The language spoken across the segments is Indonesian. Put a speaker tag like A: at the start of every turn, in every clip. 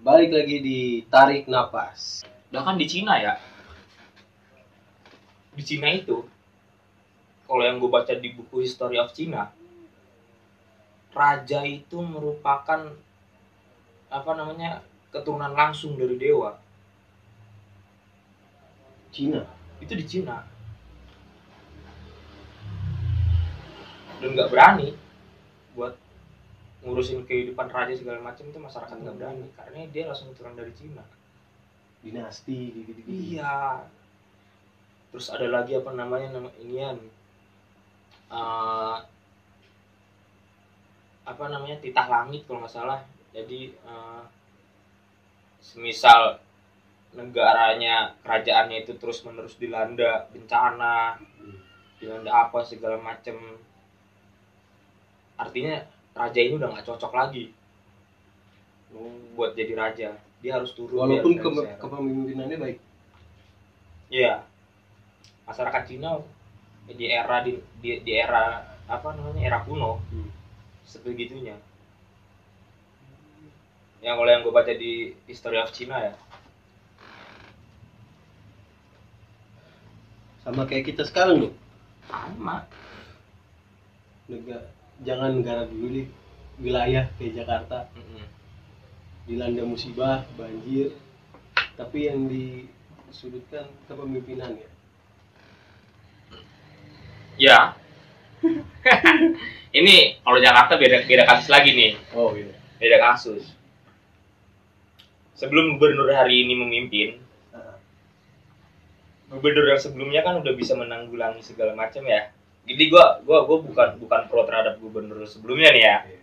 A: balik lagi di tarik napas.
B: Bahkan di Cina ya. Di Cina itu kalau yang gue baca di buku History of China, raja itu merupakan apa namanya keturunan langsung dari dewa.
A: Cina.
B: Itu di Cina. Dan nggak berani buat ngurusin kehidupan raja segala macam itu masyarakat nggak berani karena dia langsung keturunan dari Cina.
A: Dinasti gitu-gitu.
B: Iya. Terus ada lagi apa namanya nama inian eh, apa namanya titah langit kalau nggak salah. Jadi eh, semisal negaranya kerajaannya itu terus menerus dilanda bencana, dilanda apa segala macem. Artinya raja ini udah nggak cocok lagi
A: Oh.
B: buat jadi raja. Dia harus turun.
A: Walaupun ke- kepemimpinannya baik.
B: Iya. Masyarakat Cina di era di, di, di era apa namanya era kuno
A: Hmm.
B: sebegitunya. Yang kalau yang gue baca di History of China ya,
A: Sama kayak kita sekarang loh.
B: sama.
A: Negara, jangan negara dulu nih wilayah kayak Jakarta
B: Mm-mm.
A: dilanda musibah banjir tapi yang disudutkan kepemimpinannya
B: Ya. Ini kalau Jakarta beda beda kasus lagi nih,
A: oh iya
B: beda kasus. Sebelum gubernur hari ini memimpin, gubernur yang sebelumnya kan udah bisa menanggulangi segala macam ya. Jadi gua gua gua bukan bukan pro terhadap gubernur sebelumnya nih ya.
A: Iya.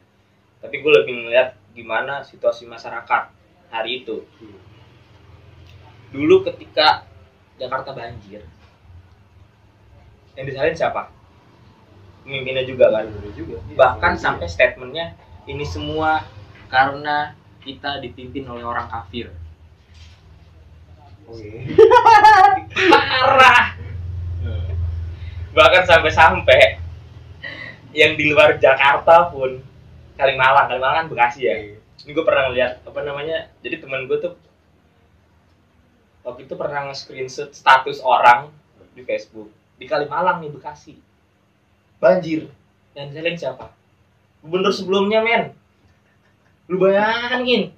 B: Tapi gue lebih melihat gimana situasi masyarakat hari itu.
A: Hmm.
B: Dulu ketika Jakarta banjir, yang disalahin siapa? Pemimpinnya juga kan.
A: Bener juga Iya,
B: Bahkan
A: bener
B: sampai statementnya ini semua karena kita dipimpin oleh orang kafir.
A: oh iya
B: Parah. Bahkan sampai-sampai yang di luar Jakarta pun Kalimalang, Kalimalang kan Bekasi ya.
A: Iya.
B: Ini gue pernah lihat apa namanya, jadi temen gue tuh waktu itu pernah nge-screenshot status orang di Facebook di Kalimalang nih Bekasi banjir dan selain siapa? Gubernur sebelumnya men, lu bayangin.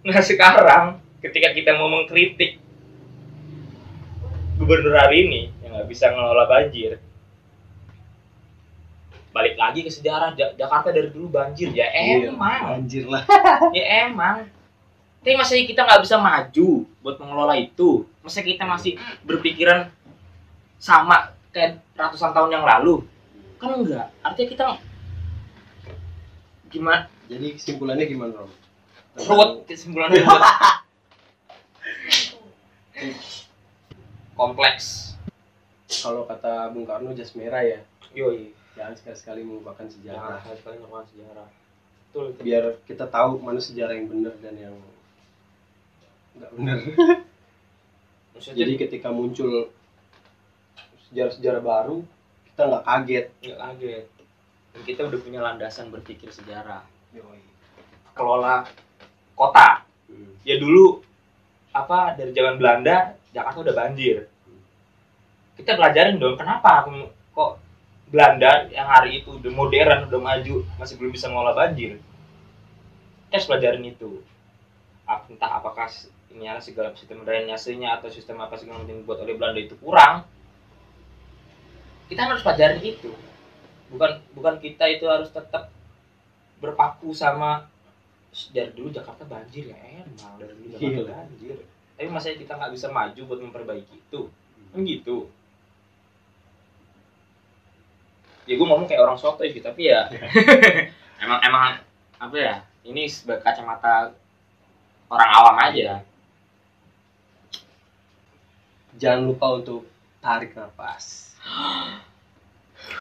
B: Nah sekarang ketika kita mau mengkritik gubernur hari ini yang nggak bisa ngelola banjir. Balik lagi ke sejarah Ja- Jakarta dari dulu banjir. Ya
A: Iya,
B: emang.
A: banjir lah.
B: Ya emang. Tapi masa kita nggak bisa maju buat mengelola itu? Masa kita masih berpikiran sama kayak ratusan tahun yang lalu? Kan enggak. Artinya kita gimana?
A: Jadi kesimpulannya gimana Rom?
B: ruwet kesimpulannya. ruwet kompleks.
A: Kalau kata Bung Karno jas merah ya.
B: Yoi.
A: Jangan sekali-sekali melupakan
B: jangan
A: sejarah
B: sekali ngomong sejarah. Betul itu.
A: biar kita tahu mana sejarah yang benar dan yang nggak benar.
B: Maksudnya
A: jadi ketika muncul sejarah-sejarah baru kita nggak kaget.
B: Nggak kaget. Dan kita udah punya landasan berpikir sejarah.
A: Yoi.
B: kelola kota.
A: Hmm.
B: ya dulu apa dari zaman Belanda Jakarta udah banjir. Kita pelajarin dong kenapa aku- kok Belanda yang hari itu udah modern udah maju masih belum bisa mengolah banjir? Kita harus pelajarin itu. Entah apakah ini ada segala sistem drainasenya atau sistem apa segala macam yang dibuat oleh Belanda itu kurang. Kita harus pelajarin itu. Bukan bukan kita itu harus tetap berpaku sama dari dulu Jakarta banjir ya emang. Dari dulu Jakarta
A: Iya.
B: banjir tapi masa kita nggak bisa maju buat memperbaiki itu. Kan gitu. Ya gue ngomong kayak orang soto gitu tapi ya emang emang apa ya ini sebagai kacamata orang awam aja.
A: Jangan lupa untuk tarik nafas